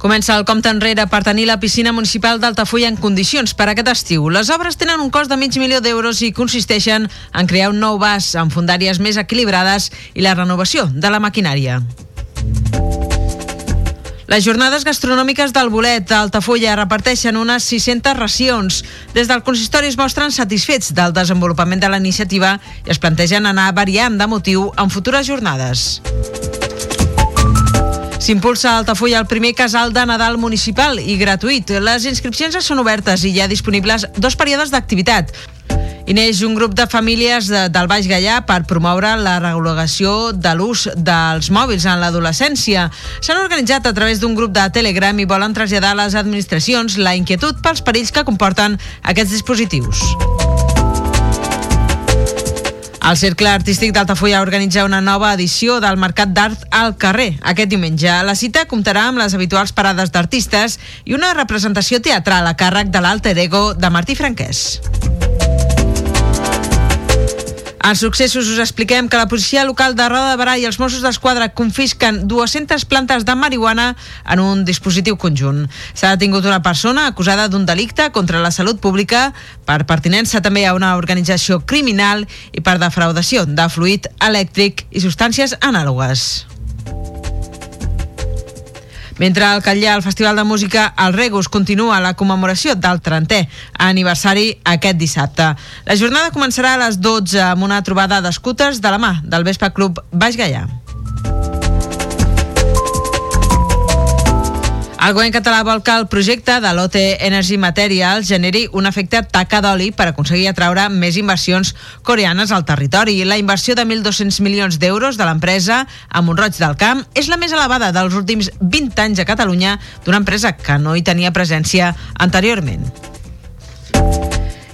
Comença el compte enrere per tenir la piscina municipal d'Altafulla en condicions per aquest estiu. Les obres tenen un cost de mig milió d'euros i consisteixen en crear un nou vas amb fundàries més equilibrades i la renovació de la maquinària. Les jornades gastronòmiques del Bolet d'Altafulla reparteixen unes 600 racions. Des del consistori es mostren satisfets del desenvolupament de la iniciativa i es plantegen anar variant de motiu en futures jornades. S'impulsa a Altafulla el primer casal de Nadal municipal i gratuït. Les inscripcions ja són obertes i hi ha disponibles dos períodes d'activitat. I neix un grup de famílies de, del Baix Gallà per promoure la regulació de l'ús dels mòbils en l'adolescència. S'han organitzat a través d'un grup de Telegram i volen traslladar a les administracions la inquietud pels perills que comporten aquests dispositius. El Cercle Artístic d'Altafulla organitza una nova edició del Mercat d'Art al carrer aquest diumenge. La cita comptarà amb les habituals parades d'artistes i una representació teatral a càrrec de l'alter ego de Martí Franquès. En successos us expliquem que la policia local de Roda de Barà i els Mossos d'Esquadra confisquen 200 plantes de marihuana en un dispositiu conjunt. S'ha detingut una persona acusada d'un delicte contra la salut pública per pertinença també a una organització criminal i per defraudació de fluid elèctric i substàncies anàlogues. Mentre al Catllà, el Festival de Música El Regus continua la commemoració del 30è aniversari aquest dissabte. La jornada començarà a les 12 amb una trobada d'escutes de la mà del Vespa Club Baix Gallà. El govern català vol que el projecte de l'OT Energy Materials generi un efecte taca d'oli per aconseguir atraure més inversions coreanes al territori. La inversió de 1.200 milions d'euros de l'empresa a Montroig del Camp és la més elevada dels últims 20 anys a Catalunya d'una empresa que no hi tenia presència anteriorment.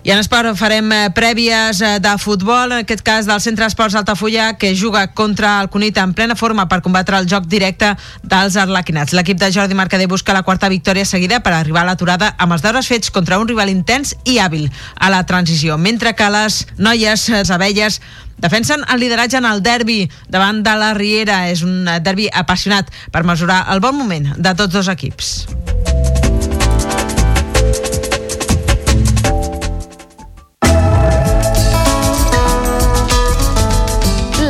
I en esport farem eh, prèvies eh, de futbol, en aquest cas del Centre Esports Altafulla, que juga contra el Cunit en plena forma per combatre el joc directe dels arlequinats. L'equip de Jordi Mercader busca la quarta victòria seguida per arribar a l'aturada amb els deures fets contra un rival intens i hàbil a la transició, mentre que les noies, les abelles, defensen el lideratge en el derbi davant de la Riera. És un derbi apassionat per mesurar el bon moment de tots dos equips.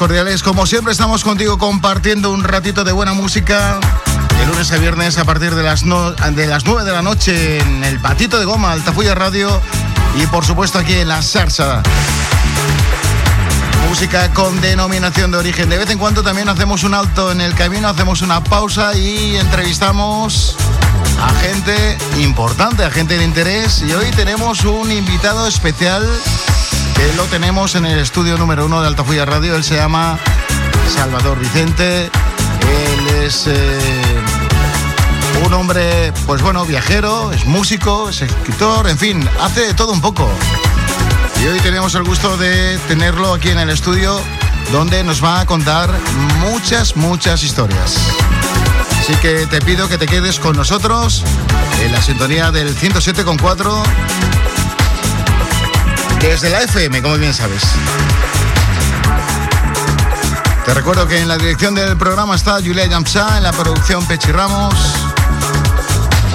Cordiales. Como siempre estamos contigo compartiendo un ratito de buena música. De lunes a viernes a partir de las, no- de las 9 de la noche en el Patito de Goma, Altafulla Radio. Y por supuesto aquí en La Sarsa. Música con denominación de origen. De vez en cuando también hacemos un alto en el camino, hacemos una pausa y entrevistamos a gente importante, a gente de interés. Y hoy tenemos un invitado especial lo tenemos en el estudio número uno de Altafulla Radio. Él se llama Salvador Vicente. Él es eh, un hombre, pues bueno, viajero, es músico, es escritor, en fin, hace de todo un poco. Y hoy tenemos el gusto de tenerlo aquí en el estudio donde nos va a contar muchas, muchas historias. Así que te pido que te quedes con nosotros en la sintonía del 107.4 desde la FM, como bien sabes. Te recuerdo que en la dirección del programa está Julia Yamsa, en la producción Pechi Ramos.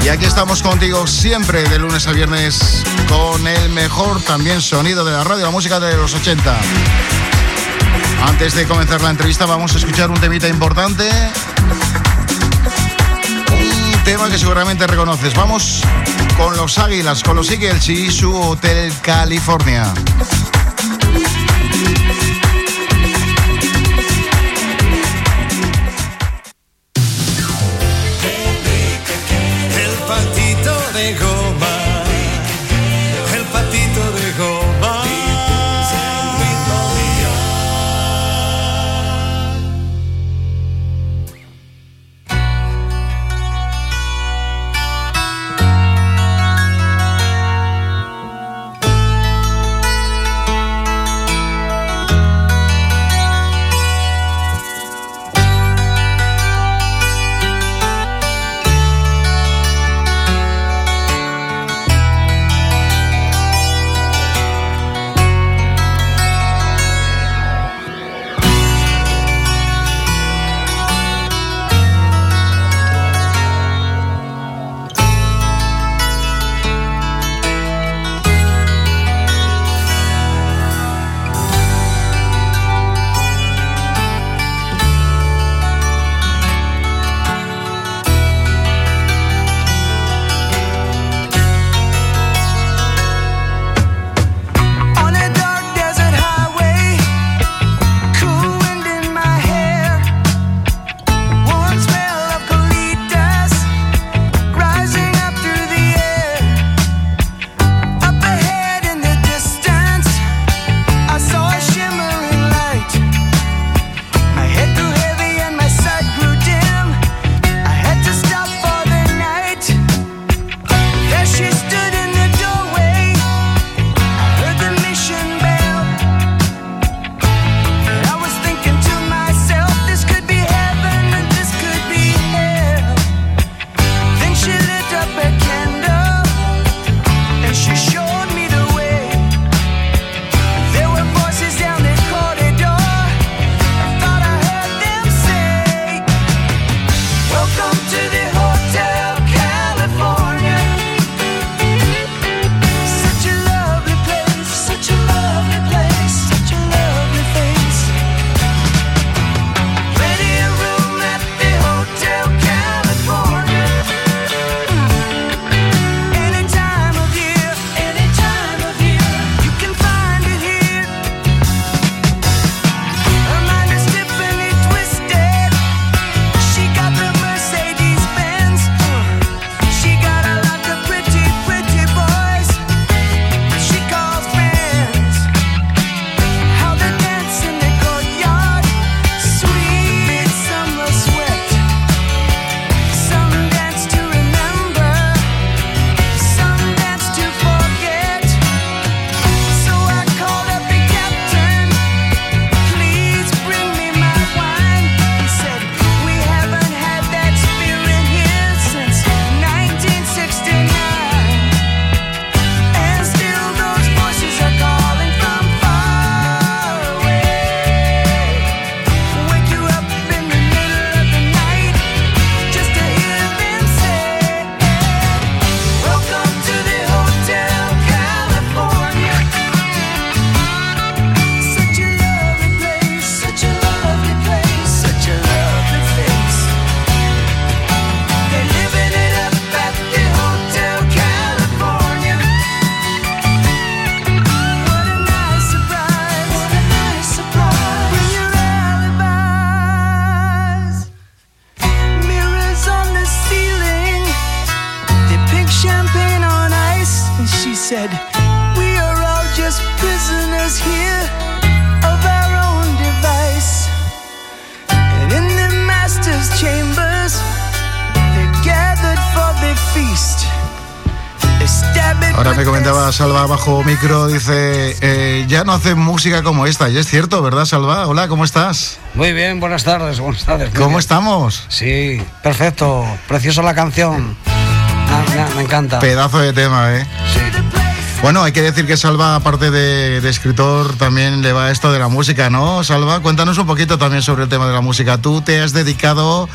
Y aquí estamos contigo siempre de lunes a viernes con el mejor también sonido de la radio, la música de los 80. Antes de comenzar la entrevista vamos a escuchar un temita importante. Un tema que seguramente reconoces. Vamos con los Águilas, con los Eagles y su Hotel California. El patito de micro, dice, eh, ya no hacen música como esta. Y es cierto, ¿verdad, Salva? Hola, ¿cómo estás? Muy bien, buenas tardes, buenas tardes. ¿Cómo bien. estamos? Sí, perfecto, preciosa la canción. Ah, me, me encanta. Pedazo de tema, ¿eh? Sí. Bueno, hay que decir que Salva, aparte de, de escritor, también le va esto de la música, ¿no? Salva, cuéntanos un poquito también sobre el tema de la música. Tú te has dedicado,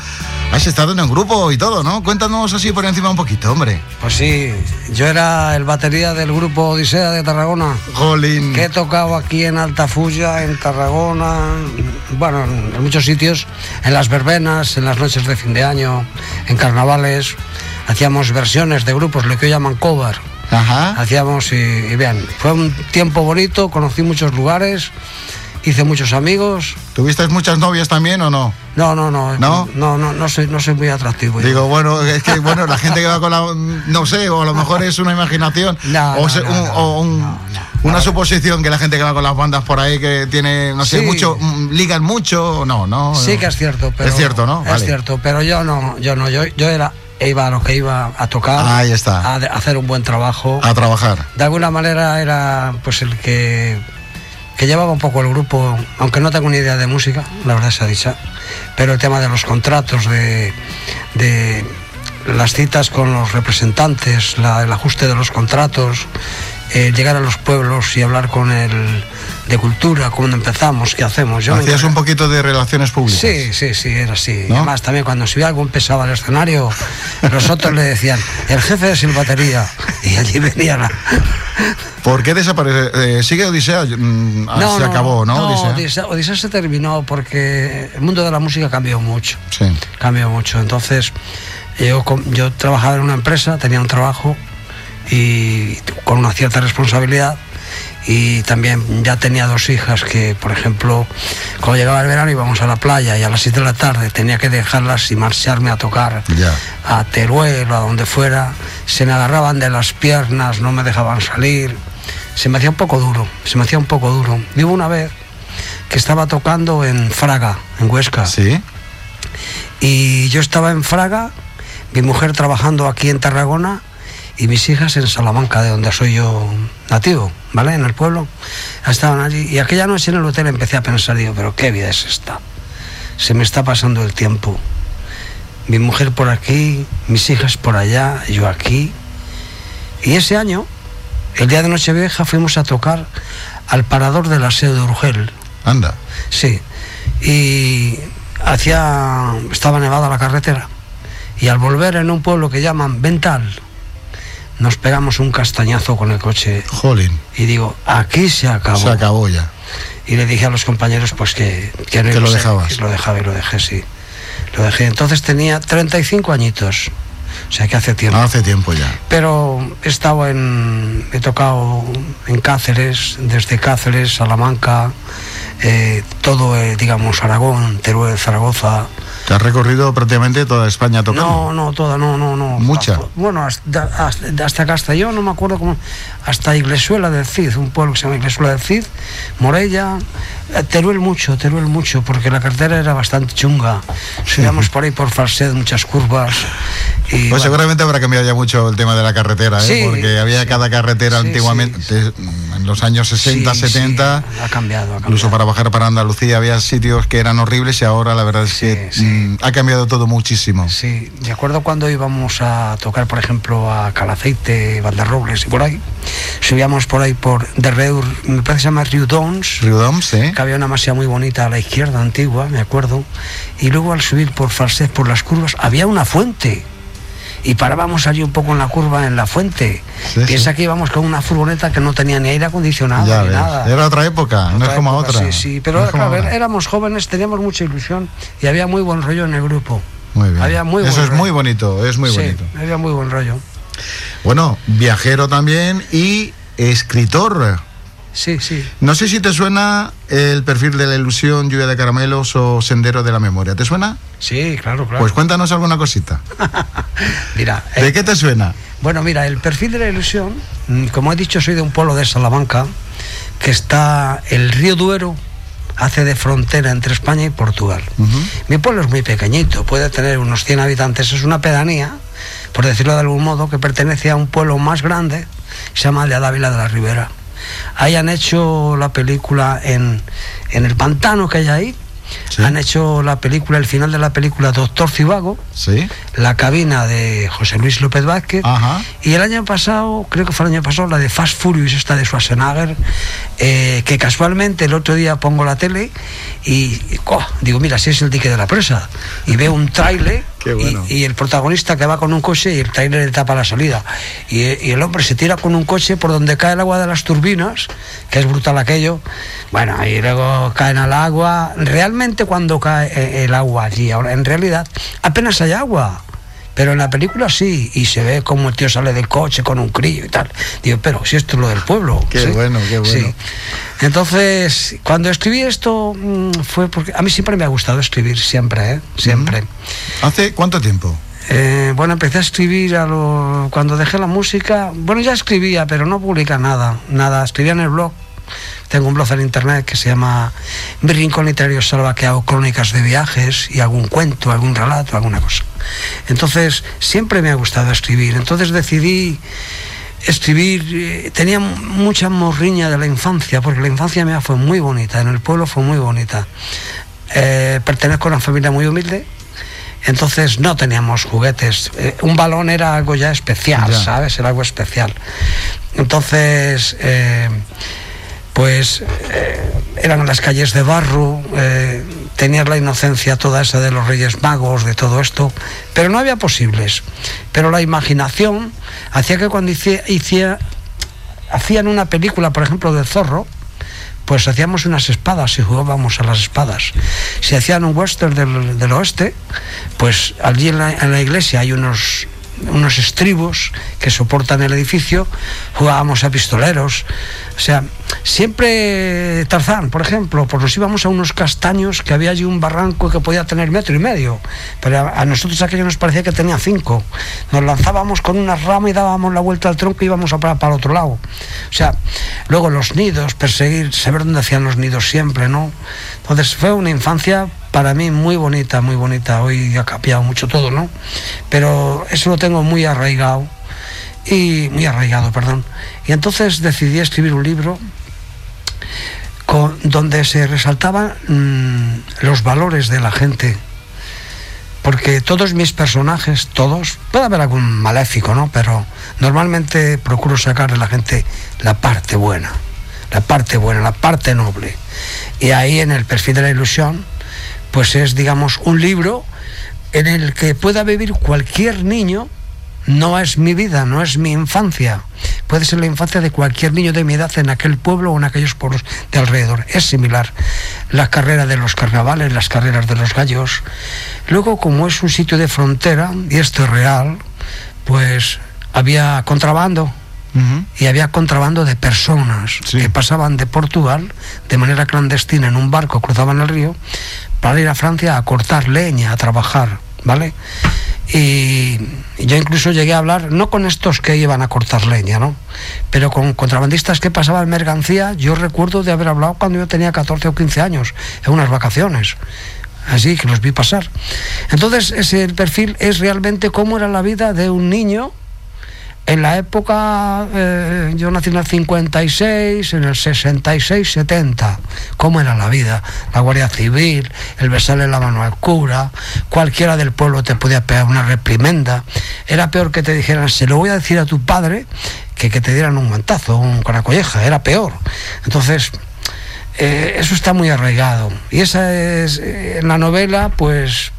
has estado en un grupo y todo, ¿no? Cuéntanos así por encima un poquito, hombre. Pues sí, yo era el batería del grupo Odisea de Tarragona. Jolín. Que he tocado aquí en Altafulla, en Tarragona, bueno, en muchos sitios, en las verbenas, en las noches de fin de año, en carnavales. Hacíamos versiones de grupos, lo que hoy llaman cover. Ajá. Hacíamos y, y bien, fue un tiempo bonito, conocí muchos lugares, hice muchos amigos. ¿Tuviste muchas novias también o no? No, no, no, ¿No? no, no, no soy, no soy muy atractivo. yo. Digo, bueno, es que bueno, la gente que va con la. No sé, o a lo mejor es una imaginación. No, o, no, se- no, un- no, o un- una suposición que la gente que va con las bandas por ahí que tiene, no sé, Sí. mucho. mm, ligan mucho. No, no. Sí que es cierto, pero Es cierto, ¿no? Es cierto, pero yo no, yo no, yo, yo era iba a lo que iba a tocar, Ahí está. a hacer un buen trabajo. A trabajar. De alguna manera era pues el que que llevaba un poco el grupo, aunque no tengo ni idea de música, la verdad se ha dicha, pero el tema de los contratos, de, de las citas con los representantes, el ajuste de los contratos, eh, llegar a los pueblos y hablar con el de cultura, cómo empezamos, qué hacemos. Yo Hacías un poquito de relaciones públicas. Sí, sí, sí, era así. ¿No? Además, también cuando subía algún pesado al escenario, los otros le decían, el jefe es el batería. Y allí venía la... ¿Por qué desaparece? Eh, ¿Sigue Odisea? Mm, ah, se acabó, ¿no? No, Odisea. Odisea, Odisea se terminó porque el mundo de la música cambió mucho. Sí. Cambió mucho. Entonces, yo, yo trabajaba en una empresa, tenía un trabajo y con una cierta responsabilidad. Y también ya tenía dos hijas que, por ejemplo, cuando llegaba el verano íbamos a la playa y a las 7 de la tarde tenía que dejarlas y marcharme a tocar a Teruel o a donde fuera. Se me agarraban de las piernas, no me dejaban salir. Se me hacía un poco duro, se me hacía un poco duro. Y hubo una vez que estaba tocando en Fraga, en Huesca. Sí. Y yo estaba en Fraga, mi mujer trabajando aquí en Tarragona y mis hijas en Salamanca, de donde soy yo nativo, ¿vale? En el pueblo. Estaban allí. Y aquella noche en el hotel empecé a pensar, digo, pero qué vida es esta. Se me está pasando el tiempo. Mi mujer por aquí, mis hijas por allá, yo aquí. Y ese año, el día de Nochevieja, fuimos a tocar al parador del aseo de Urgel. Anda. Sí. Y hacía. estaba nevada la carretera. Y al volver en un pueblo que llaman Vental, nos pegamos un castañazo con el coche. Jolín. Y digo, aquí se acabó. Se acabó ya. Y le dije a los compañeros pues que, que, no Que lo dejabas. que lo dejaba y lo dejé, sí. Lo dejé. Entonces tenía 35 añitos. O sea que hace tiempo. Hace tiempo ya. Pero he estado en. he tocado en Cáceres, desde Cáceres, Salamanca, eh, todo, eh, digamos, Aragón, Teruel, Zaragoza. Te has recorrido prácticamente toda España tocando. No, no, toda, no, no, no. Mucha. Bueno, hasta, hasta, hasta Castellón, no me acuerdo cómo. Hasta Iglesuela del Cid, un pueblo que se llama Iglesuela del Cid, Morella, eh, Teruel mucho, Teruel mucho, porque la carretera era bastante chunga. Subíamos por ahí por Falsed, muchas curvas. Y, Pues bueno, seguramente habrá cambiado ya mucho el tema de la carretera, ¿eh? Sí, porque había sí. cada carretera antiguamente, sí, en los años 60, sí, 70, sí, ha cambiado, ha incluso cambiado. para bajar para Andalucía había sitios que eran horribles y ahora la verdad es que. Mm, ha cambiado todo muchísimo. Sí, me acuerdo cuando íbamos a tocar, por ejemplo, a Calaceite, Valderrobles y por ahí. Subíamos por ahí por de Reur, me parece que se llama Riudons, Riudoms, ¿eh? que había una masía muy bonita a la izquierda, antigua, me acuerdo. Y luego al subir por Falset, por las curvas, había una fuente. Y parábamos allí un poco en la curva, en la fuente. Sí, Piensa sí. que íbamos con una furgoneta que no tenía ni aire acondicionado Ya ni ves, nada. Era otra época, no es como época, otra. Sí, sí, pero No claro, ahora. éramos jóvenes, teníamos mucha ilusión y había muy buen rollo en el grupo. Muy bien. había muy Eso es rollo. muy bonito, es muy Sí, bonito. había muy buen rollo. Bueno, viajero también y escritor. Sí, sí. No sé si te suena el perfil de la ilusión, lluvia de caramelos o sendero de la memoria. ¿Te suena? Sí, claro, claro. Pues cuéntanos alguna cosita. Mira, ¿De eh, qué te suena? Bueno, mira, el perfil de la ilusión, mm, como he dicho, soy de un pueblo de Salamanca, que está el río Duero, hace de frontera entre España y Portugal. Mi pueblo es muy pequeñito, puede tener unos 100 habitantes, es una pedanía, por decirlo de algún modo, que pertenece a un pueblo más grande, se llama Aldea Dávila de la Ribera. Ahí han hecho la película en, en el pantano que hay ahí, Sí. han hecho la película, el final de la película Doctor Cibago, Sí. la cabina de José Luis López Vázquez. Ajá. Y el año pasado, creo que fue el año pasado, la de Fast Furious, esta de Schwarzenegger, eh, que casualmente el otro día pongo la tele y, digo, mira, si es el dique de la presa. Y veo un trailer Qué bueno. y, y el protagonista que va con un coche y el trailer le tapa la salida. Y, y el hombre se tira con un coche por donde cae el agua de las turbinas, que es brutal aquello. Bueno, y luego caen al agua. Realmente cuando cae eh, el agua allí, ahora en realidad apenas hay agua. Pero en la película sí, y se ve como el tío sale del coche con un crillo y tal. Digo, pero si esto es lo del pueblo. Qué ¿sí? bueno, qué bueno. Sí. Entonces, cuando escribí esto mm, fue porque a mí siempre me ha gustado escribir, siempre, ¿eh? Siempre. ¿Hace cuánto tiempo? Eh, bueno, empecé a escribir a lo- cuando dejé la música. Bueno, ya escribía, pero no publica nada. Nada, escribía en el blog. Tengo un blog en internet que se llama Mi Rincón Literario Salva, que hago crónicas de viajes y algún cuento, algún relato, alguna cosa. Entonces, siempre me ha gustado escribir. Entonces decidí escribir. eh, tenía mucha morriña de la infancia, porque la infancia mía fue muy bonita, en el pueblo fue muy bonita. Eh, pertenezco a una familia muy humilde, entonces no teníamos juguetes. Eh, un balón era algo ya especial, Ya. ¿sabes? Era algo especial. Entonces, eh, pues eh, eran las calles de barro, eh, la inocencia toda esa de los Reyes Magos, de todo esto, pero no había posibles. Pero la imaginación hacía que cuando hice- hacían una película, por ejemplo, del zorro, pues hacíamos unas espadas y jugábamos a las espadas. Si hacían un western del, del oeste, pues allí en la iglesia hay unos unos estribos que soportan el edificio, jugábamos a pistoleros. O sea, siempre Tarzán, por ejemplo, pues nos íbamos a unos castaños que había allí un barranco que podía tener metro y medio, pero a, nosotros aquello nos parecía que tenía cinco. Nos lanzábamos con una rama y dábamos la vuelta al tronco y íbamos a para, para el otro lado. O sea, luego los nidos, perseguir, saber dónde hacían los nidos siempre, ¿no? Entonces fue una infancia para mí muy bonita, muy bonita. Hoy ha cambiado mucho todo, ¿no? Pero eso lo tengo muy arraigado y muy arraigado, perdón. Y entonces decidí escribir un libro con- donde se resaltaban mm, los valores de la gente. Porque todos mis personajes, todos, puede haber algún maléfico, ¿no? Pero normalmente procuro sacar de la gente la parte buena, la parte buena, la parte noble. Y ahí en el perfil de la ilusión, pues es, digamos, un libro en el que pueda vivir cualquier niño. No es mi vida, no es mi infancia. Puede ser la infancia de cualquier niño de mi edad en aquel pueblo o en aquellos pueblos de alrededor. Es similar. La carrera de los carnavales, las carreras de los gallos. Luego, como es un sitio de frontera, y esto es real, pues había contrabando, y había contrabando de personas que pasaban de Portugal de manera clandestina en un barco, cruzaban el río para ir a Francia a cortar leña, a trabajar, ¿vale? Y yo incluso llegué a hablar, no con estos que iban a cortar leña, ¿no? Pero con contrabandistas que pasaban mercancía, yo recuerdo de haber hablado cuando yo tenía 14 o 15 años, en unas vacaciones. Así que los vi pasar. Entonces, ese perfil es realmente cómo era la vida de un niño en la época, eh, yo nací en el 56, en el 66, 70, ¿cómo era la vida? La Guardia Civil, el besarle la mano al cura, cualquiera del pueblo te podía pegar una reprimenda. Era peor que te dijeran, se lo voy a decir a tu padre, que que te dieran un guantazo, un, con era peor. Entonces, eh, eso está muy arraigado. Y esa es, eh, en la novela, pues,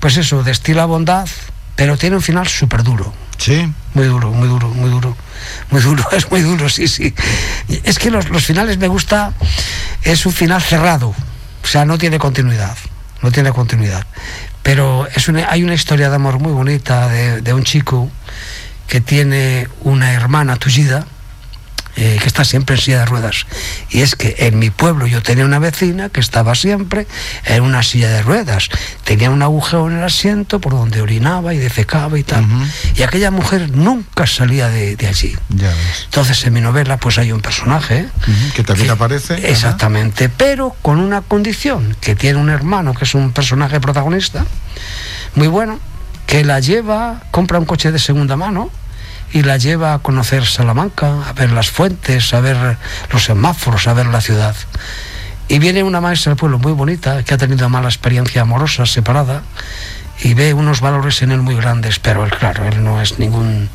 pues eso, destila bondad, pero tiene un final súper duro. Sí. Muy duro, muy duro, muy duro. Muy duro, es muy duro, sí, sí. Es que los, los finales me gusta, es un final cerrado, o sea, no tiene continuidad, no tiene continuidad. Pero es una- hay una historia de amor muy bonita de, de un chico que tiene una hermana tullida, eh, que está siempre en silla de ruedas. Y es que en mi pueblo yo tenía una vecina que estaba siempre en una silla de ruedas. Tenía un agujero en el asiento por donde orinaba y defecaba y tal. Y aquella mujer nunca salía de, de allí. Ya ves. Entonces en mi novela pues hay un personaje Ujú, Que también aparece. ajá. Exactamente, pero con una condición, que tiene un hermano que es un personaje protagonista, muy bueno, que la lleva, compra un coche de segunda mano y la lleva a conocer Salamanca, a ver las fuentes, a ver los semáforos, a ver la ciudad. Y viene una maestra del pueblo muy bonita, que ha tenido mala experiencia amorosa, separada, y ve unos valores en él muy grandes, pero él, claro, él no es ningún,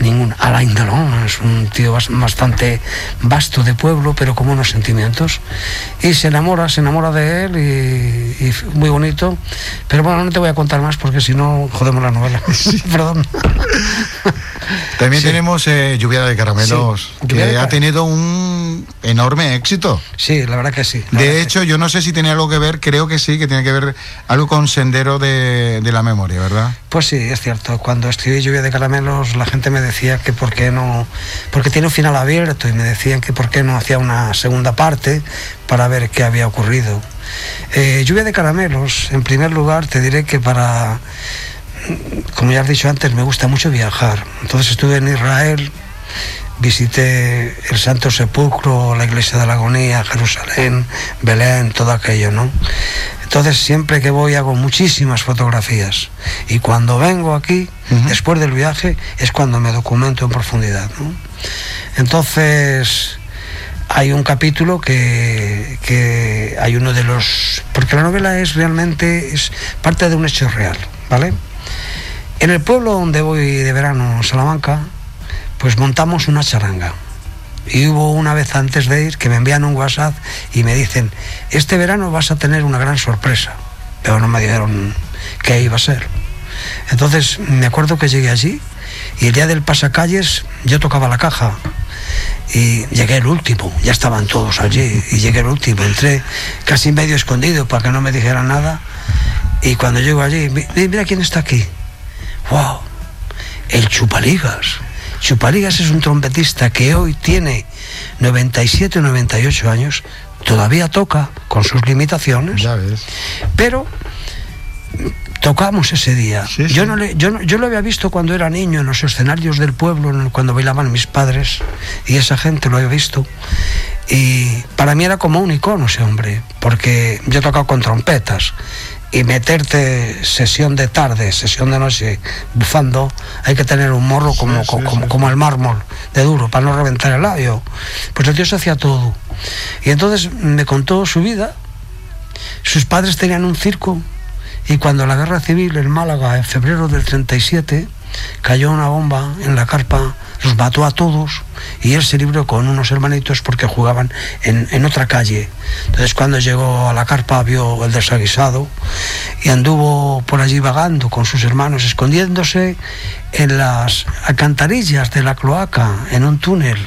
ningún Alain Delon, es un tío bas- bastante vasto de pueblo, pero con unos sentimientos. Y se enamora, se enamora de él y, y muy bonito. Pero bueno, no te voy a contar más porque si no jodemos la novela. Perdón. También Sí. tenemos eh, Lluvia de Caramelos, Sí, que de ha Car- tenido un enorme éxito. Sí, la verdad que sí. De hecho, yo no sé si tiene algo que ver, creo que sí, que tiene que ver algo con Sendero de, de la Memoria, ¿verdad? Pues sí, es cierto. Cuando escribí Lluvia de Caramelos, la gente me decía que por qué no, porque tiene un final abierto y me decían que por qué no hacía una segunda parte para ver qué había ocurrido. Eh, Lluvia de Caramelos, en primer lugar, te diré que para, como ya has dicho antes, me gusta mucho viajar. Entonces estuve en Israel, visité el Santo Sepulcro, la Iglesia de la Agonía, Jerusalén, Belén, todo aquello, ¿no? Entonces siempre que voy hago muchísimas fotografías y cuando vengo aquí, después del viaje, es cuando me documento en profundidad, ¿no? Entonces hay un capítulo que, que hay uno de los... porque la novela es realmente es parte de un hecho real, ¿vale? En el pueblo donde voy de verano, Salamanca, pues montamos una charanga. Y hubo una vez antes de ir que me envían un WhatsApp y me dicen, este verano vas a tener una gran sorpresa. Pero no me dijeron qué iba a ser. Entonces me acuerdo que llegué allí y el día del pasacalles yo tocaba la caja y llegué el último, ya estaban todos allí y llegué el último, entré casi medio escondido para que no me dijeran nada y cuando llego allí, "Mi- mira quién está aquí, wow, el Chupaligas. Chupaligas es un trompetista que hoy tiene 97 o 98 años, todavía toca con sus limitaciones, Ya ves. pero tocamos ese día. Sí, yo, sí. No le, yo, no- yo lo había visto cuando era niño en los escenarios del pueblo, cuando bailaban mis padres, y esa gente lo había visto. Y para mí era como un icono ese hombre, porque yo he tocado con trompetas. Y meterte sesión de tarde, sesión de noche, bufando, hay que tener un morro como, sí, como, sí. como el mármol de duro, para no reventar el labio. Pues el tío se hacía todo. Y entonces me contó su vida, sus padres tenían un circo y cuando la guerra civil en Málaga, en febrero del 37, cayó una bomba en la carpa, los mató a todos y él se libró con unos hermanitos porque jugaban en, en otra calle. Entonces cuando llegó a la carpa vio el desaguisado y anduvo por allí vagando con sus hermanos, escondiéndose en las alcantarillas de la cloaca, en un túnel.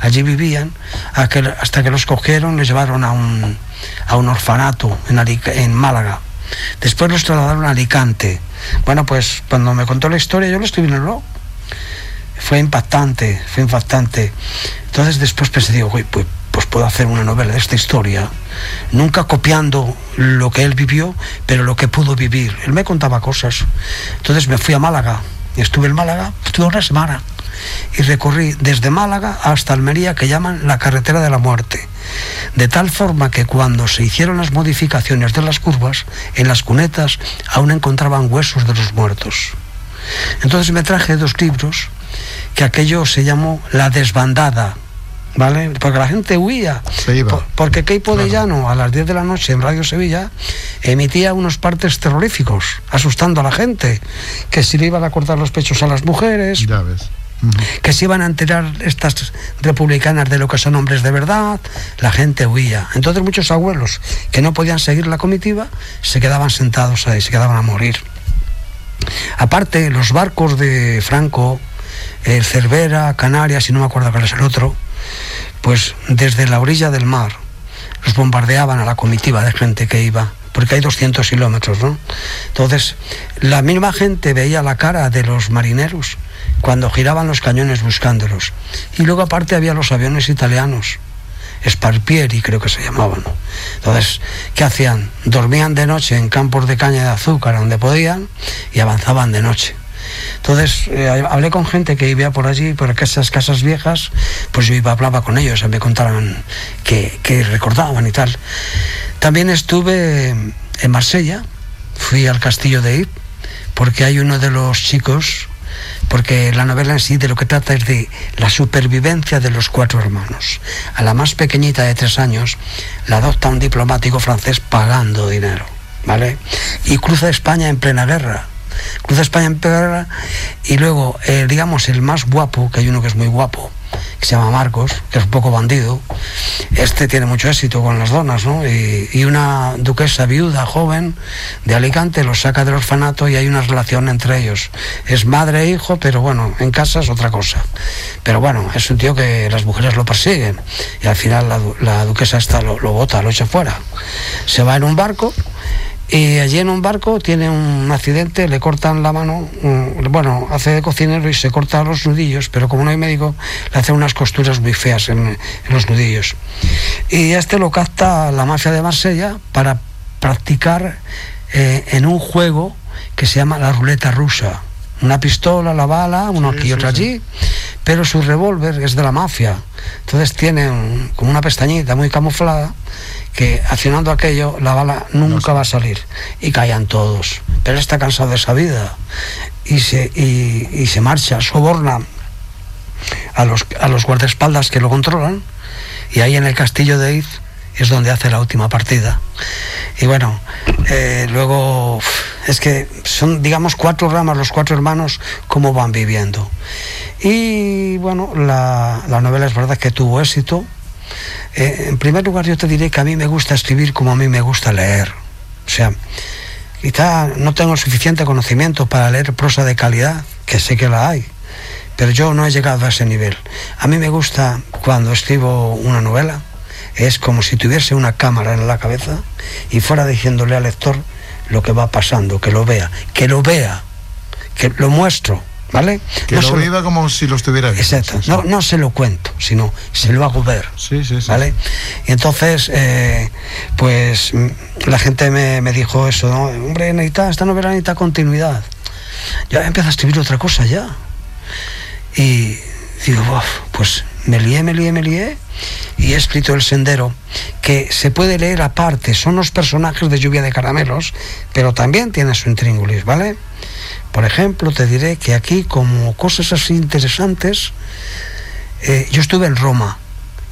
Allí vivían hasta que los cogieron, les llevaron a un, a un orfanato en, en Málaga. Después los trasladaron a Alicante. Bueno, pues cuando me contó la historia yo lo estoy viendo Fue impactante, fue impactante. Entonces después pensé, digo, "Uy, pues, pues puedo hacer una novela de esta historia, nunca copiando lo que él vivió, pero lo que pudo vivir. Él me contaba cosas. Entonces me fui a Málaga, y estuve en Málaga, estuve una semana, y recorrí desde Málaga hasta Almería, que llaman la carretera de la muerte. De tal forma que cuando se hicieron las modificaciones de las curvas, en las cunetas aún encontraban huesos de los muertos. Entonces me traje dos libros, que aquello se llamó La desbandada, ¿vale? Porque la gente huía. Se iba. Por- porque Keipo de. Llano, a las 10 de la noche en Radio Sevilla, emitía unos partes terroríficos, asustando a la gente, que si le iban a cortar los pechos a las mujeres, Ya ves. Que se iban a enterar estas republicanas de lo que son hombres de verdad, la gente huía. Entonces muchos abuelos que no podían seguir la comitiva se quedaban sentados ahí, se quedaban a morir. Aparte, los barcos de Franco, Cervera, Canarias y no me acuerdo cuál es el otro, pues desde la orilla del mar los bombardeaban a la comitiva de gente que iba porque hay 200 kilómetros, ¿no? Entonces, la misma gente veía la cara de los marineros cuando giraban los cañones buscándolos. Y luego aparte había los aviones italianos, Sparpieri creo que se llamaban. Entonces, ¿qué hacían? Dormían de noche en campos de caña de azúcar donde podían y avanzaban de noche. Entonces, eh, hablé con gente que vivía por allí, por esas casas viejas, pues yo iba, hablaba con ellos, me contaban que, que recordaban y tal. También estuve en Marsella, fui al castillo de Yves, porque hay uno de los chicos, porque la novela en sí de lo que trata es de la supervivencia de los cuatro hermanos. A la más pequeñita de tres años la adopta un diplomático francés pagando dinero, ¿vale? Y cruza España en plena guerra. Cruza España en plena guerra y luego, eh, digamos, el más guapo, que hay uno que es muy guapo, que se llama Marcos, que es un poco bandido. Este tiene mucho éxito con las donas, ¿no? Y, una duquesa viuda, joven, de Alicante, los saca del orfanato y hay una relación entre ellos. Es madre e hijo, pero bueno, en casa es otra cosa. Pero bueno, es un tío que las mujeres lo persiguen y al final la duquesa esta lo, lo bota, lo echa fuera. Se va en un barco y allí en un barco tiene un accidente, le cortan la mano, mm, bueno, hace de cocinero y se corta los nudillos, pero como no hay médico, le hacen unas costuras muy feas en, en los nudillos. Y este lo capta la mafia de Marsella para practicar eh, en un juego que se llama la ruleta rusa. Una pistola, la bala, uno aquí y otro allí, pero su revólver es de la mafia. Entonces tiene un- como una pestañita muy camuflada que accionando aquello la bala nunca va a salir y caían todos. Pero él está cansado de esa vida y se, y, y se marcha, soborna a los, a los guardaespaldas que lo controlan y ahí en el castillo de Iz es donde hace la última partida. Y bueno, eh, luego es que son, digamos, cuatro ramas, los cuatro hermanos, cómo van viviendo. Y bueno, la, la novela es verdad que tuvo éxito. Eh, en primer lugar, yo te diré que a mí me gusta escribir como a mí me gusta leer. O sea, quizá no tengo suficiente conocimiento para leer prosa de calidad, que sé que la hay, pero yo no he llegado a ese nivel. A mí me gusta cuando escribo una novela, es como si tuviese una cámara en la cabeza y fuera diciéndole al lector lo que va pasando, que lo vea, que lo vea, que lo muestro, ¿vale? Que No lo viva como si lo estuviera viendo. Exacto, no, no se lo cuento, sino se lo hago ver. Sí, sí, sí. ¿Vale? Y entonces, eh, pues mm, la gente me, me dijo eso, ¿no? Hombre, necesita, esta novela necesita continuidad. Yo empiezo a escribir otra cosa ya. Y digo, "Uf, pues me lié, me lié, me lié. Y he escrito El Sendero, que se puede leer aparte. Son los personajes de Lluvia de Caramelos, pero también tiene su intríngulis, ¿vale? Por ejemplo, te diré que aquí, como cosas así interesantes, eh, yo estuve en Roma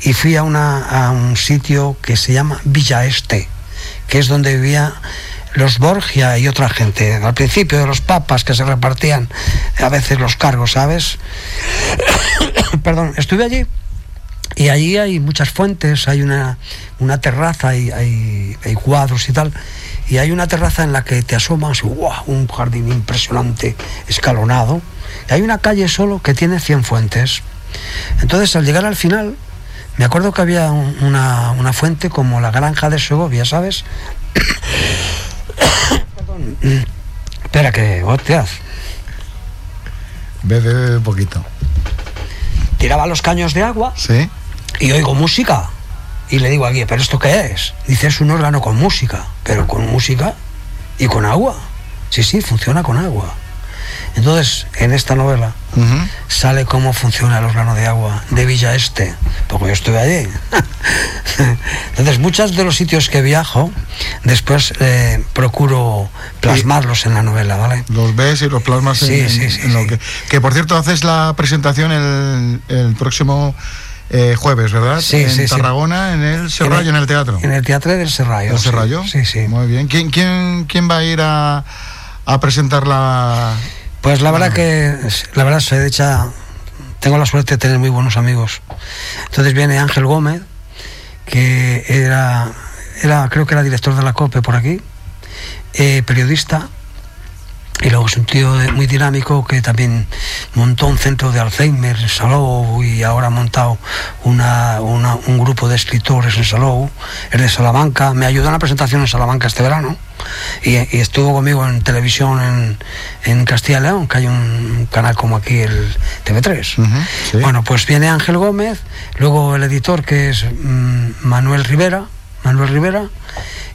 y fui a, una, a un sitio que se llama Villa Este, que es donde vivía los Borgia y otra gente. Al principio de los papas que se repartían a veces los cargos, ¿sabes? Perdón, estuve allí y allí hay muchas fuentes, hay una, una terraza, hay, hay, hay cuadros y tal. Y hay una terraza en la que te asomas, y ¡guau! un jardín impresionante, escalonado. Y hay una calle solo que tiene 100 fuentes. Entonces, al llegar al final, me acuerdo que había un- una, una fuente como la granja de Segovia, ¿sabes? Perdón. Espera, que hostias. Bebe, bebe un poquito. Tiraba los caños de agua Sí. y oigo música. Y le digo al guía, ¿pero esto qué es? Dice, es un órgano con música. ¿Pero con música? ¿Y con agua? Sí, sí, funciona con agua. Entonces, en esta novela Ujú. sale cómo funciona el órgano de agua de Villa Este, porque yo estuve allí. Entonces, muchos de los sitios que viajo, después eh, procuro plasmarlos en la novela, ¿vale? Los ves y los plasmas Sí, en- sí, sí, en lo sí. que... Que por cierto, haces la presentación el, el próximo eh, jueves, ¿verdad? Sí, en sí, sí. Tarragona, en el Serrallo, en el, teatro. En el Teatro del Serrallo. ¿El. Serrallo? Sí, sí. Muy bien. ¿Quién, quién, quién va a ir a, a presentar la...? Pues la verdad que, la verdad, soy de hecha, tengo la suerte de tener muy buenos amigos. Entonces viene Ángel Gómez, que era, era creo que era director de la COPE por aquí, eh, periodista, Y luego es un tío muy dinámico que también montó un centro de Alzheimer en Salou y ahora ha montado una, una- un grupo de escritores en Salou. Es de Salamanca. Me ayudó en la presentación en Salamanca este verano. Y, y estuvo conmigo en televisión en, en Castilla y León, que hay un canal como aquí, el TV3. Ujú, sí. Bueno, pues viene Ángel Gómez, luego el editor que es mm, Manuel Rivera, Manuel Rivera,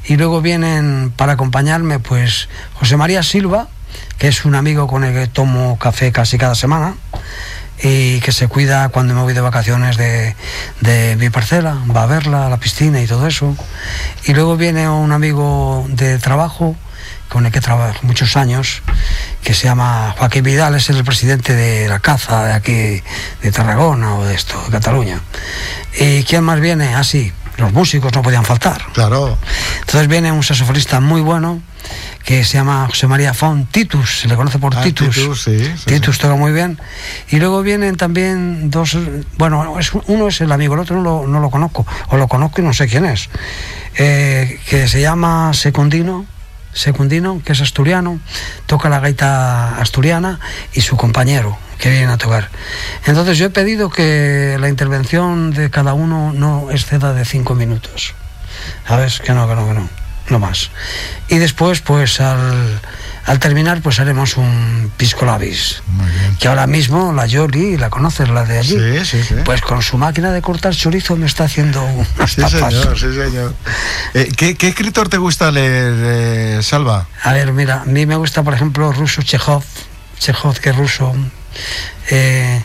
y luego vienen para acompañarme pues José María Silva, que es un amigo con el que tomo café casi cada semana y que se cuida cuando me voy de vacaciones de, de mi parcela, va a verla, a la piscina y todo eso. Y luego viene un amigo de trabajo con el que trabajo muchos años, que se llama Joaquín Vidal, es el presidente de la caza de aquí, de Tarragona o de esto, de Cataluña. ¿Y quién más viene? Así, los músicos no podían faltar. Claro. Entonces viene un saxofonista muy bueno que se llama José María Font Titus, se le conoce por Ah, Titus. Titus, sí, sí, Titus sí. toca muy bien. Y luego vienen también dos, bueno, es- uno es el amigo, el otro no lo, no lo conozco, o lo conozco y no sé quién es, eh, que se llama Secundino. Secundino, que es asturiano, toca la gaita asturiana y su compañero que vienen a tocar. Entonces yo he pedido que la intervención de cada uno no exceda de cinco minutos. ¿Sabes? Que no, que no, que no. No más. Y después, pues al, al terminar, pues haremos un pisco labis. Muy bien. Que ahora mismo la Yoli, la conoces, la de allí. Sí, sí, sí. Pues con su máquina de cortar chorizo me está haciendo unas Sí, tapas. señor, sí, señor. Eh, ¿qué, qué escritor te gusta leer, eh, Salva? A ver, mira, a mí me gusta, por ejemplo, ruso Chekhov, Chekhov que es ruso. Eh,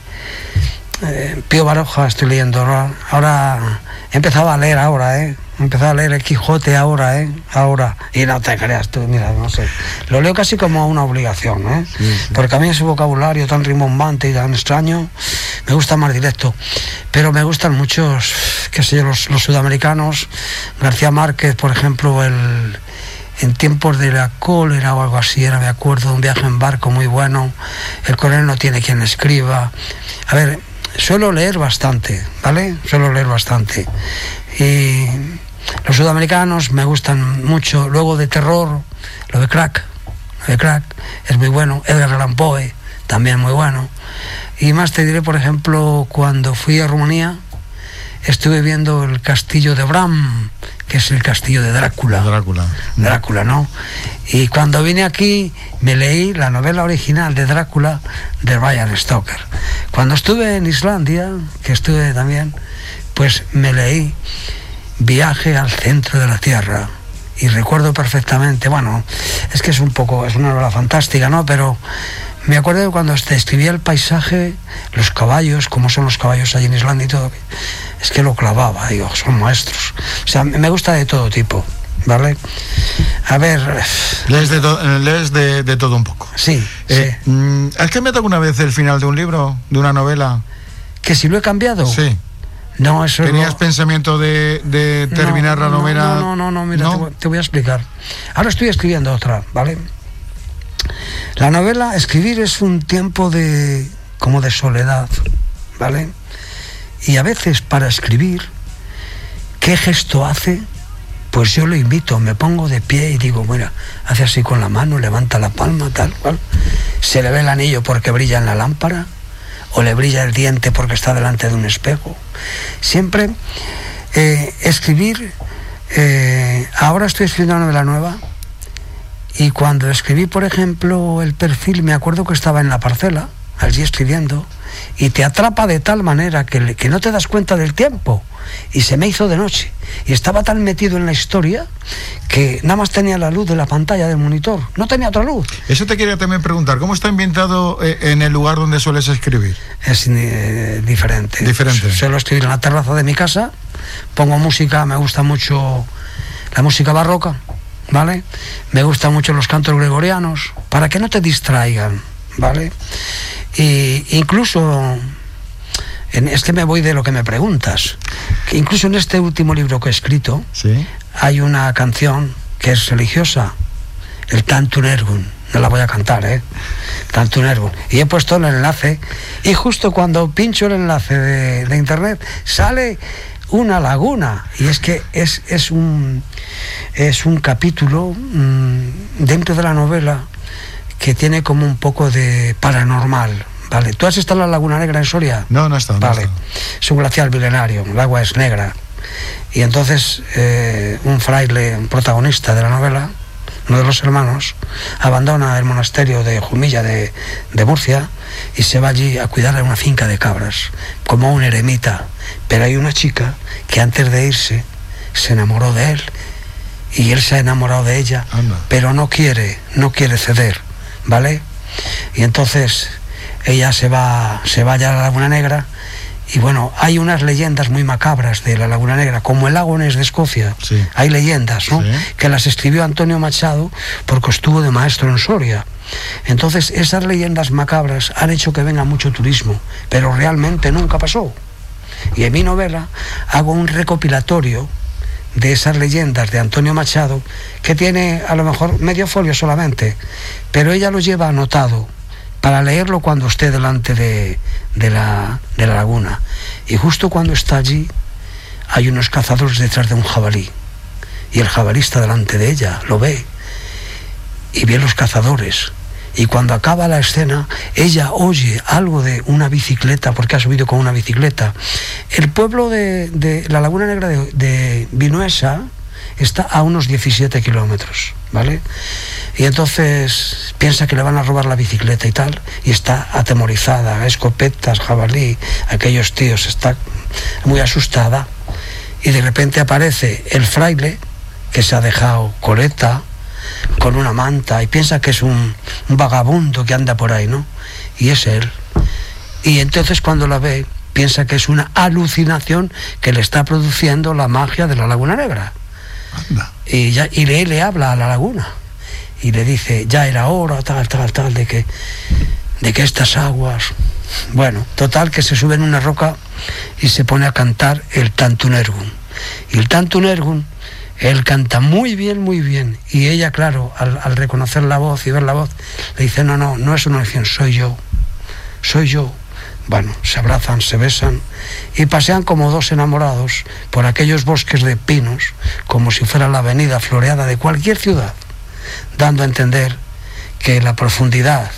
eh, Pío Baroja estoy leyendo ahora. Ahora he empezado a leer ahora, ¿eh? He empezado a leer el Quijote ahora, ¿eh? Ahora. Y no te creas tú, mira, no sé. Lo leo casi como una obligación, ¿eh? Porque a mí ese vocabulario tan rimbombante y tan extraño me gusta más directo. Pero me gustan muchos, qué sé yo, los, los sudamericanos. García Márquez, por ejemplo, el en tiempos de la cólera o algo así, era, me acuerdo, un viaje en barco muy bueno, el coronel no tiene quien escriba. A ver, suelo leer bastante, ¿vale? Suelo leer bastante. Y los sudamericanos me gustan mucho, luego de terror, lo de crack, lo de crack es muy bueno, Edgar Allan Poe, también muy bueno. Y más te diré, por ejemplo, cuando fui a Rumanía, estuve viendo el castillo de Bram, que es el castillo de Drácula. Drácula. Drácula, ¿no? Y cuando vine aquí me leí la novela original de Drácula de Ryan Stoker. Cuando estuve en Islandia, que estuve también, pues me leí Viaje al centro de la Tierra. Y recuerdo perfectamente, bueno, es que es un poco, es una novela fantástica, ¿no? Pero me acuerdo de cuando te escribía el paisaje, los caballos, cómo son los caballos allí en Islandia y todo, es que lo clavaba, digo, son maestros. O sea, me gusta de todo tipo, ¿vale? A ver, Lees de, to- eh, lees de, de todo un poco. sí, Eh, sí. mm, ¿Has cambiado alguna vez el final de un libro, de una novela? Que si lo he cambiado. Sí. No, eso es ¿Tenías pensamiento de, de terminar No, la no, novela? No, no, no, no, mira. Te, voy, te voy a explicar. Ahora estoy escribiendo otra, ¿vale? La novela, escribir es un tiempo de como de soledad, ¿vale? Y a veces para escribir, ¿qué gesto hace? Pues yo lo invito, me pongo de pie y digo, mira, hace así con la mano, levanta la palma, tal cual. Se le ve el anillo porque brilla en la lámpara, o le brilla el diente porque está delante de un espejo. Siempre eh, escribir, eh, ahora estoy escribiendo una novela nueva, y cuando escribí, por ejemplo, el perfil, me acuerdo que estaba en la parcela, allí escribiendo, y te atrapa de tal manera que, que no te das cuenta del tiempo. Y se me hizo de noche. Y estaba tan metido en la historia que nada más tenía la luz de la pantalla del monitor. No tenía otra luz. Eso te quería también preguntar. ¿Cómo está ambientado eh, en el lugar donde sueles escribir? Es eh, diferente. Diferente. Suelo escribir en la terraza de mi casa, pongo música, me gusta mucho la música barroca, ¿vale? Me gustan mucho los cantos gregorianos, para que no te distraigan, ¿vale? Y incluso, en, es que me voy de lo que me preguntas, que incluso en este último libro que he escrito, Sí. hay una canción que es religiosa, el Tantun Ergun. No la voy a cantar, ¿eh? Tantun Ergun. Y he puesto el enlace y justo cuando pincho el enlace de, de internet sale una laguna. Y es que es, es, un, es un capítulo mm, dentro de la novela que tiene como un poco de paranormal. Vale, ¿tú has estado en la Laguna Negra en Soria? No, no he estado. no Vale, estado. es un glaciar milenario, el agua es negra. Y entonces eh, un fraile, un protagonista de la novela, uno de los hermanos, abandona el monasterio de Jumilla de, de Murcia y se va allí a cuidar a una finca de cabras, como un eremita. Pero hay una chica que antes de irse se enamoró de él y él se ha enamorado de ella, Anda. pero no quiere, no quiere ceder, ¿vale? Y entonces ella se va, se va ya a la Laguna Negra y bueno, hay unas leyendas muy macabras de la Laguna Negra, como el lago Ness de Escocia. Sí. Hay leyendas, ¿no? Sí. Que las escribió Antonio Machado porque estuvo de maestro en Soria. Entonces, esas leyendas macabras han hecho que venga mucho turismo, pero realmente nunca pasó. Y en mi novela hago un recopilatorio de esas leyendas de Antonio Machado, que tiene a lo mejor medio folio solamente, pero ella lo lleva anotado para leerlo cuando esté delante de, de la, de la laguna. Y justo cuando está allí, hay unos cazadores detrás de un jabalí. Y el jabalí delante de ella, lo ve. Y ve los cazadores. Y cuando acaba la escena, ella oye algo de una bicicleta, porque ha subido con una bicicleta. El pueblo de, la Laguna Negra de, de Vinuesa está a unos 17 kilómetros, ¿vale? Y entonces piensa que le van a robar la bicicleta y tal, y está atemorizada, escopetas, jabalí, aquellos tíos, está muy asustada. Y de repente aparece el fraile, que se ha dejado coleta, con una manta, y piensa que es un, un vagabundo que anda por ahí, ¿no? Y es él. Y entonces cuando la ve, piensa que es una alucinación que le está produciendo la magia de la Laguna Negra Anda. y, ya, y le, le habla a la laguna y le dice, ya era hora, tal, tal, tal, de que, de que estas aguas... Bueno, total que se sube en una roca y se pone a cantar el Tantunergun. Y el Tantunergun, él canta muy bien, muy bien. Y ella, claro, al, reconocer la voz y ver la voz, le dice, no, no, no es una elección, soy yo, soy yo. Bueno, se abrazan, se besan y pasean como dos enamorados por aquellos bosques de pinos, como si fuera la avenida floreada de cualquier ciudad, dando a entender que la profundidad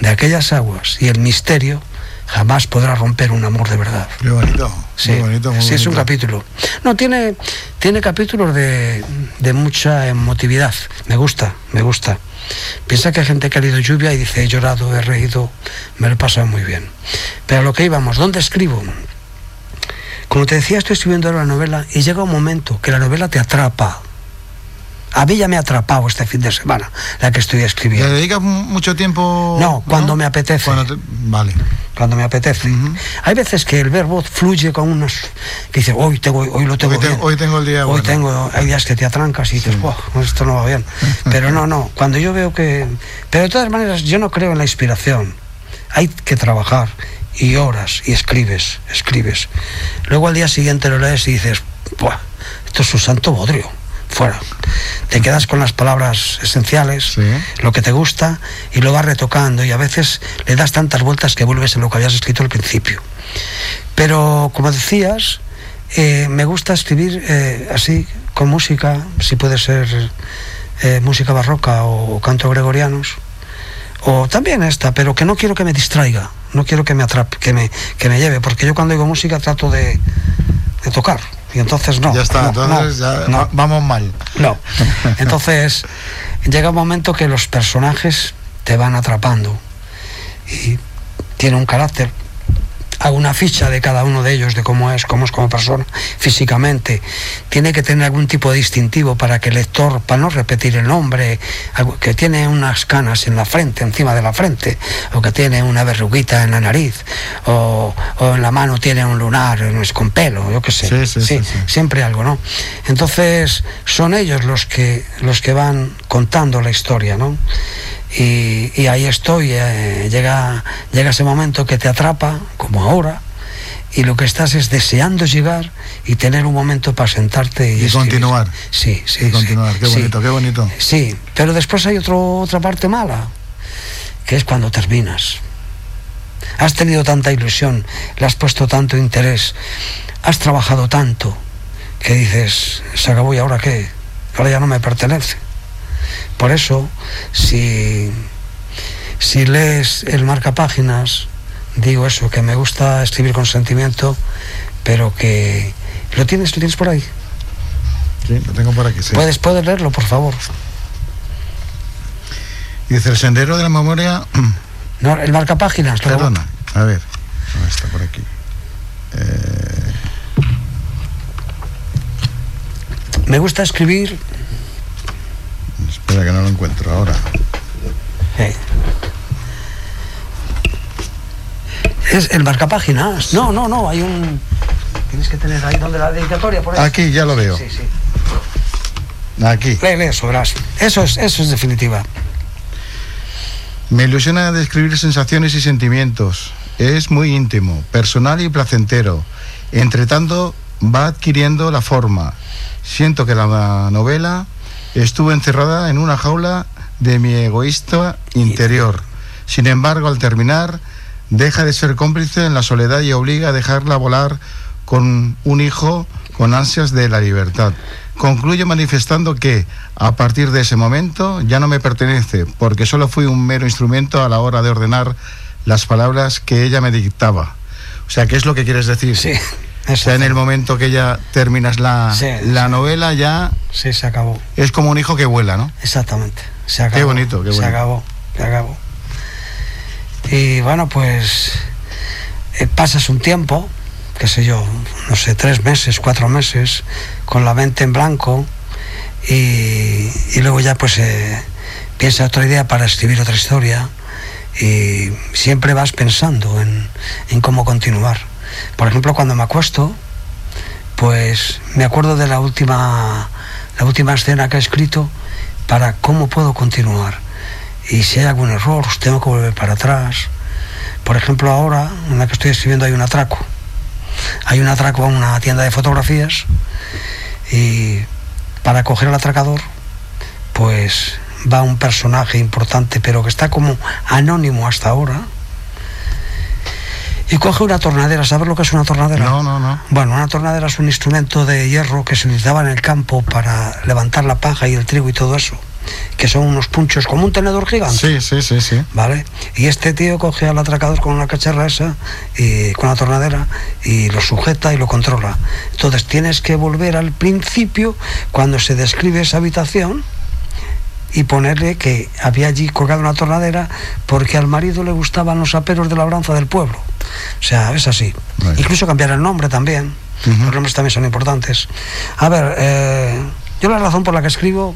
de aquellas aguas y el misterio jamás podrá romper un amor de verdad. Qué bonito. Sí, muy bonito, muy sí, es un capítulo. No, tiene, tiene capítulos de, de mucha emotividad. Me gusta, me gusta. Piensa que hay gente que ha leído lluvia y dice, he llorado, he reído, me lo he pasado muy bien. Pero a lo que íbamos, ¿dónde escribo? Como te decía, estoy escribiendo ahora la novela y llega un momento que la novela te atrapa. A mí ya me ha atrapado este fin de semana, la que estoy ¿Le escribiendo. dedicas mu- mucho tiempo? No, cuando me apetece. Cuando te- Vale. Cuando me apetece. Hay veces que el verbo fluye con unos... que dice, hoy, tengo, hoy lo tengo Hoy, te- bien. hoy tengo el día Hoy bueno. tengo, hay días que te atrancas y dices, "Buah, esto no va bien. Pero no, no, cuando yo veo que... Pero de todas maneras, yo no creo en la inspiración. Hay que trabajar y horas y escribes, escribes. Luego al día siguiente lo lees y dices, Buah, esto es un santo bodrio, fuera. Te quedas con las palabras esenciales, Sí. lo que te gusta y lo vas retocando y a veces le das tantas vueltas que vuelves a lo que habías escrito al principio. Pero como decías, eh, me gusta escribir eh, así, con música, si puede ser eh, música barroca o, canto gregorianos, o también esta, pero que no quiero que me distraiga, no quiero que me atrape, que me, que me lleve, porque yo cuando oigo música trato de, de tocar, y entonces no. ya está, no, entonces no, ya no. va- vamos mal. No. Entonces llega un momento que los personajes te van atrapando y tiene un carácter. Hago una ficha de cada uno de ellos, de cómo es, cómo es como persona físicamente. Tiene que tener algún tipo de distintivo para que el lector, para no repetir el nombre, que tiene unas canas en la frente, encima de la frente, o que tiene una verruguita en la nariz, o, o en la mano tiene un lunar no es con pelo, yo qué sé. Sí, sí, sí, sí. siempre algo, ¿no? Entonces son ellos los que los que van contando la historia, ¿no? Y, y ahí estoy, eh, llega, llega ese momento que te atrapa, como ahora, y lo que estás es deseando llegar y tener un momento para sentarte y, continuar. Sí, sí. Y sí, continuar, qué sí. bonito, qué bonito. Sí, pero después hay otro, otra parte mala, que es cuando terminas. Has tenido tanta ilusión, le has puesto tanto interés, has trabajado tanto, que dices, se acabó y ahora qué, ahora ya no me pertenece. Por eso, si, si lees el marcapáginas, digo eso, que me gusta escribir con sentimiento, pero que... ¿Lo tienes? ¿Lo tienes por ahí? Sí, lo tengo por aquí, sí. ¿Puedes, puedes leerlo, por favor? Dice el sendero de la memoria. No, el marcapáginas. lo- Perdona, a ver. ¿dónde está por aquí? Eh, Me gusta escribir... espera que no lo encuentro ahora. eh, Es el marcapáginas. No, no, no, hay un... Tienes que tener ahí donde la dedicatoria, por ahí. Aquí, ya lo veo. Sí, sí. Aquí. Lee, lee eso, verás. Eso es, eso es definitiva. Me ilusiona describir sensaciones y sentimientos. Es muy íntimo, personal y placentero. Entre tanto, va adquiriendo la forma. Siento que la novela estuvo encerrada en una jaula de mi egoísta interior. Sin embargo, al terminar, deja de ser cómplice en la soledad y obliga a dejarla volar con un hijo con ansias de la libertad. Concluye manifestando que a partir de ese momento ya no me pertenece, porque solo fui un mero instrumento a la hora de ordenar las palabras que ella me dictaba. O sea, ¿qué es lo que quieres decir? Sí. O sea, en el momento que ya terminas la, Sí, la novela, ya Sí, se acabó. es como un hijo que vuela, ¿no? Exactamente. Se acabó. Qué bonito, qué Se bonito. acabó, se acabó. Y bueno, pues eh, pasas un tiempo, qué sé yo, no sé, tres meses, cuatro meses, con la mente en blanco y, y luego ya pues eh, piensa otra idea para escribir otra historia y siempre vas pensando en, en cómo continuar. Por ejemplo, cuando me acuesto, pues me acuerdo de la última, la última escena que he escrito para cómo puedo continuar. Y si hay algún error, tengo que volver para atrás. Por ejemplo, ahora en la que estoy escribiendo hay un atraco. Hay un atraco a una tienda de fotografías y para coger al atracador, pues va un personaje importante, pero que está como anónimo hasta ahora. Y coge una tornadera. ¿Sabes lo que es una tornadera? No, no, no. Bueno, una tornadera es un instrumento de hierro que se utilizaba en el campo para levantar la paja y el trigo y todo eso, que son unos punchos como un tenedor gigante. Sí, sí, sí, sí. ¿Vale? Y este tío coge al atracador con una cacharra esa, y, con la tornadera, y lo sujeta y lo controla. Entonces tienes que volver al principio, cuando se describe esa habitación, y ponerle que había allí colgado una tornadera porque al marido le gustaban los aperos de labranza del pueblo. O sea, es así. Incluso cambiar el nombre también. Los nombres también son importantes. A ver, eh, yo la razón por la que escribo,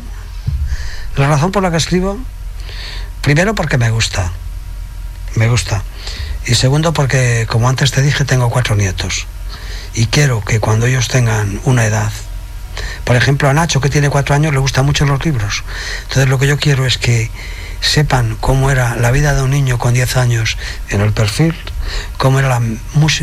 la razón por la que escribo, primero porque me gusta, me gusta. Y segundo porque, como antes te dije, tengo cuatro nietos. Y quiero que cuando ellos tengan una edad, por ejemplo, a Nacho, que tiene cuatro años, le gustan mucho los libros. Entonces lo que yo quiero es que sepan cómo era la vida de un niño con 10 años en el perfil, cómo era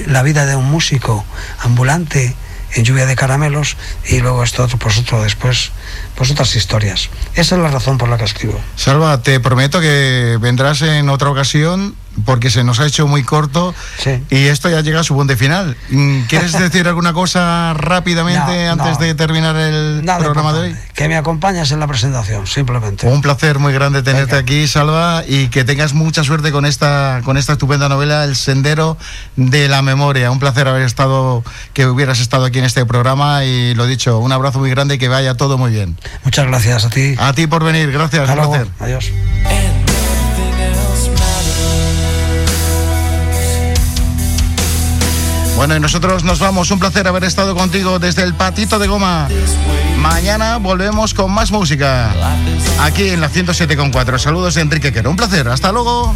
la, vida de un músico ambulante en lluvia de caramelos y luego esto otro, pues otro después, pues otras historias. Esa es la razón por la que escribo. Salva, te prometo que vendrás en otra ocasión porque se nos ha hecho muy corto Sí. y esto ya llega a su punto final. Mm, ¿Quieres decir alguna cosa rápidamente No, antes no. de terminar el programa de hoy? Que me acompañes en la presentación, simplemente. Un placer muy grande tenerte Venga. aquí, Salva, y que tengas mucha suerte con esta, con esta estupenda novela, El Sendero de la Memoria. Un placer haber estado, que hubieras estado aquí en este programa y lo dicho, un abrazo muy grande y que vaya todo muy bien. Muchas gracias a ti. A ti por venir, gracias, Hasta un luego. placer. Adiós. Bueno, y nosotros nos vamos. Un placer haber estado contigo desde el Patito de Goma. Mañana volvemos con más música. Aquí en la 107.4. Saludos de Enrique Quero. Un placer. Hasta luego.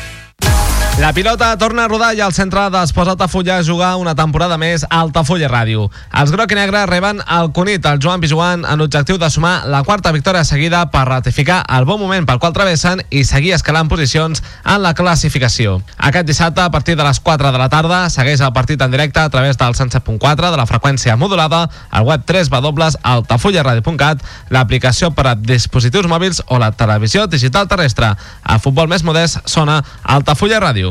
La pilota torna a rodar i el centre d'Esports Altafulla a jugar una temporada més a Altafulla Ràdio. Els groc i negre reben el Cunit, el Joan Pijuan, en l'objectiu de sumar la quarta victòria seguida per ratificar el bon moment pel qual travessen i seguir escalant posicions en la classificació. Aquest dissabte, a partir de les 4 de la tarda, segueix el partit en directe a través del 107.4 de la freqüència modulada, al web 3 www.altafullaradio.cat, l'aplicació per a dispositius mòbils o la televisió digital terrestre. A futbol més modest sona Altafulla Ràdio.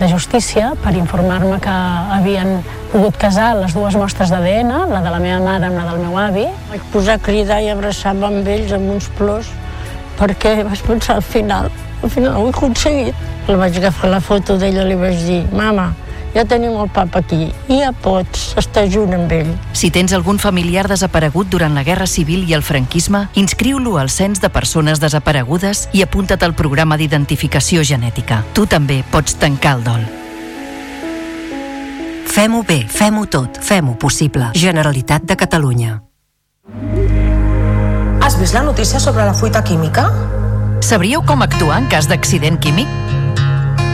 de justícia per informar-me que havien pogut casar les dues mostres d'ADN, la de la meva mare amb la del meu avi. Vaig posar a cridar i abraçar-me amb ells amb uns plors perquè vaig pensar al final, al final ho he aconseguit. La vaig agafar la foto d'ella i li vaig dir, mama, ja tenim el papa aquí i ja pots estar junt amb ell. Si tens algun familiar desaparegut durant la Guerra Civil i el franquisme, inscriu-lo al Cens de Persones Desaparegudes i apunta't al programa d'identificació genètica. Tu també pots tancar el dol. Fem-ho bé, fem-ho tot, fem-ho possible. Generalitat de Catalunya. Has vist la notícia sobre la fuita química? Sabríeu com actuar en cas d'accident químic?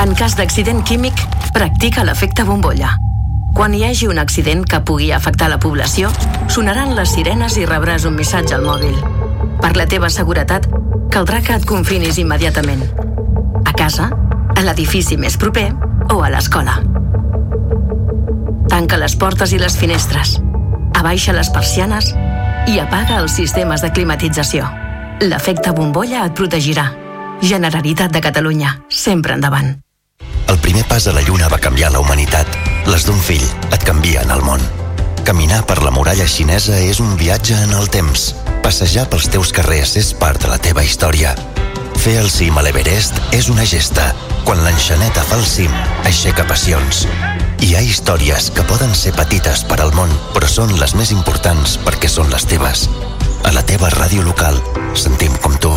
En cas d'accident químic, practica l'efecte bombolla. Quan hi hagi un accident que pugui afectar la població, sonaran les sirenes i rebràs un missatge al mòbil. Per la teva seguretat, caldrà que et confinis immediatament. A casa, a l'edifici més proper o a l'escola. Tanca les portes i les finestres. Abaixa les persianes i apaga els sistemes de climatització. L'efecte bombolla et protegirà. Generalitat de Catalunya. Sempre endavant. El primer pas a la Lluna va canviar la humanitat. Les d'un fill et canvien el món. Caminar per la muralla xinesa és un viatge en el temps. Passejar pels teus carrers és part de la teva història. Fer el cim a l'Everest és una gesta. Quan l'enxaneta fa el cim, aixeca passions. Hi ha històries que poden ser petites per al món, però són les més importants perquè són les teves. A la teva ràdio local, sentim com tu.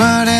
what it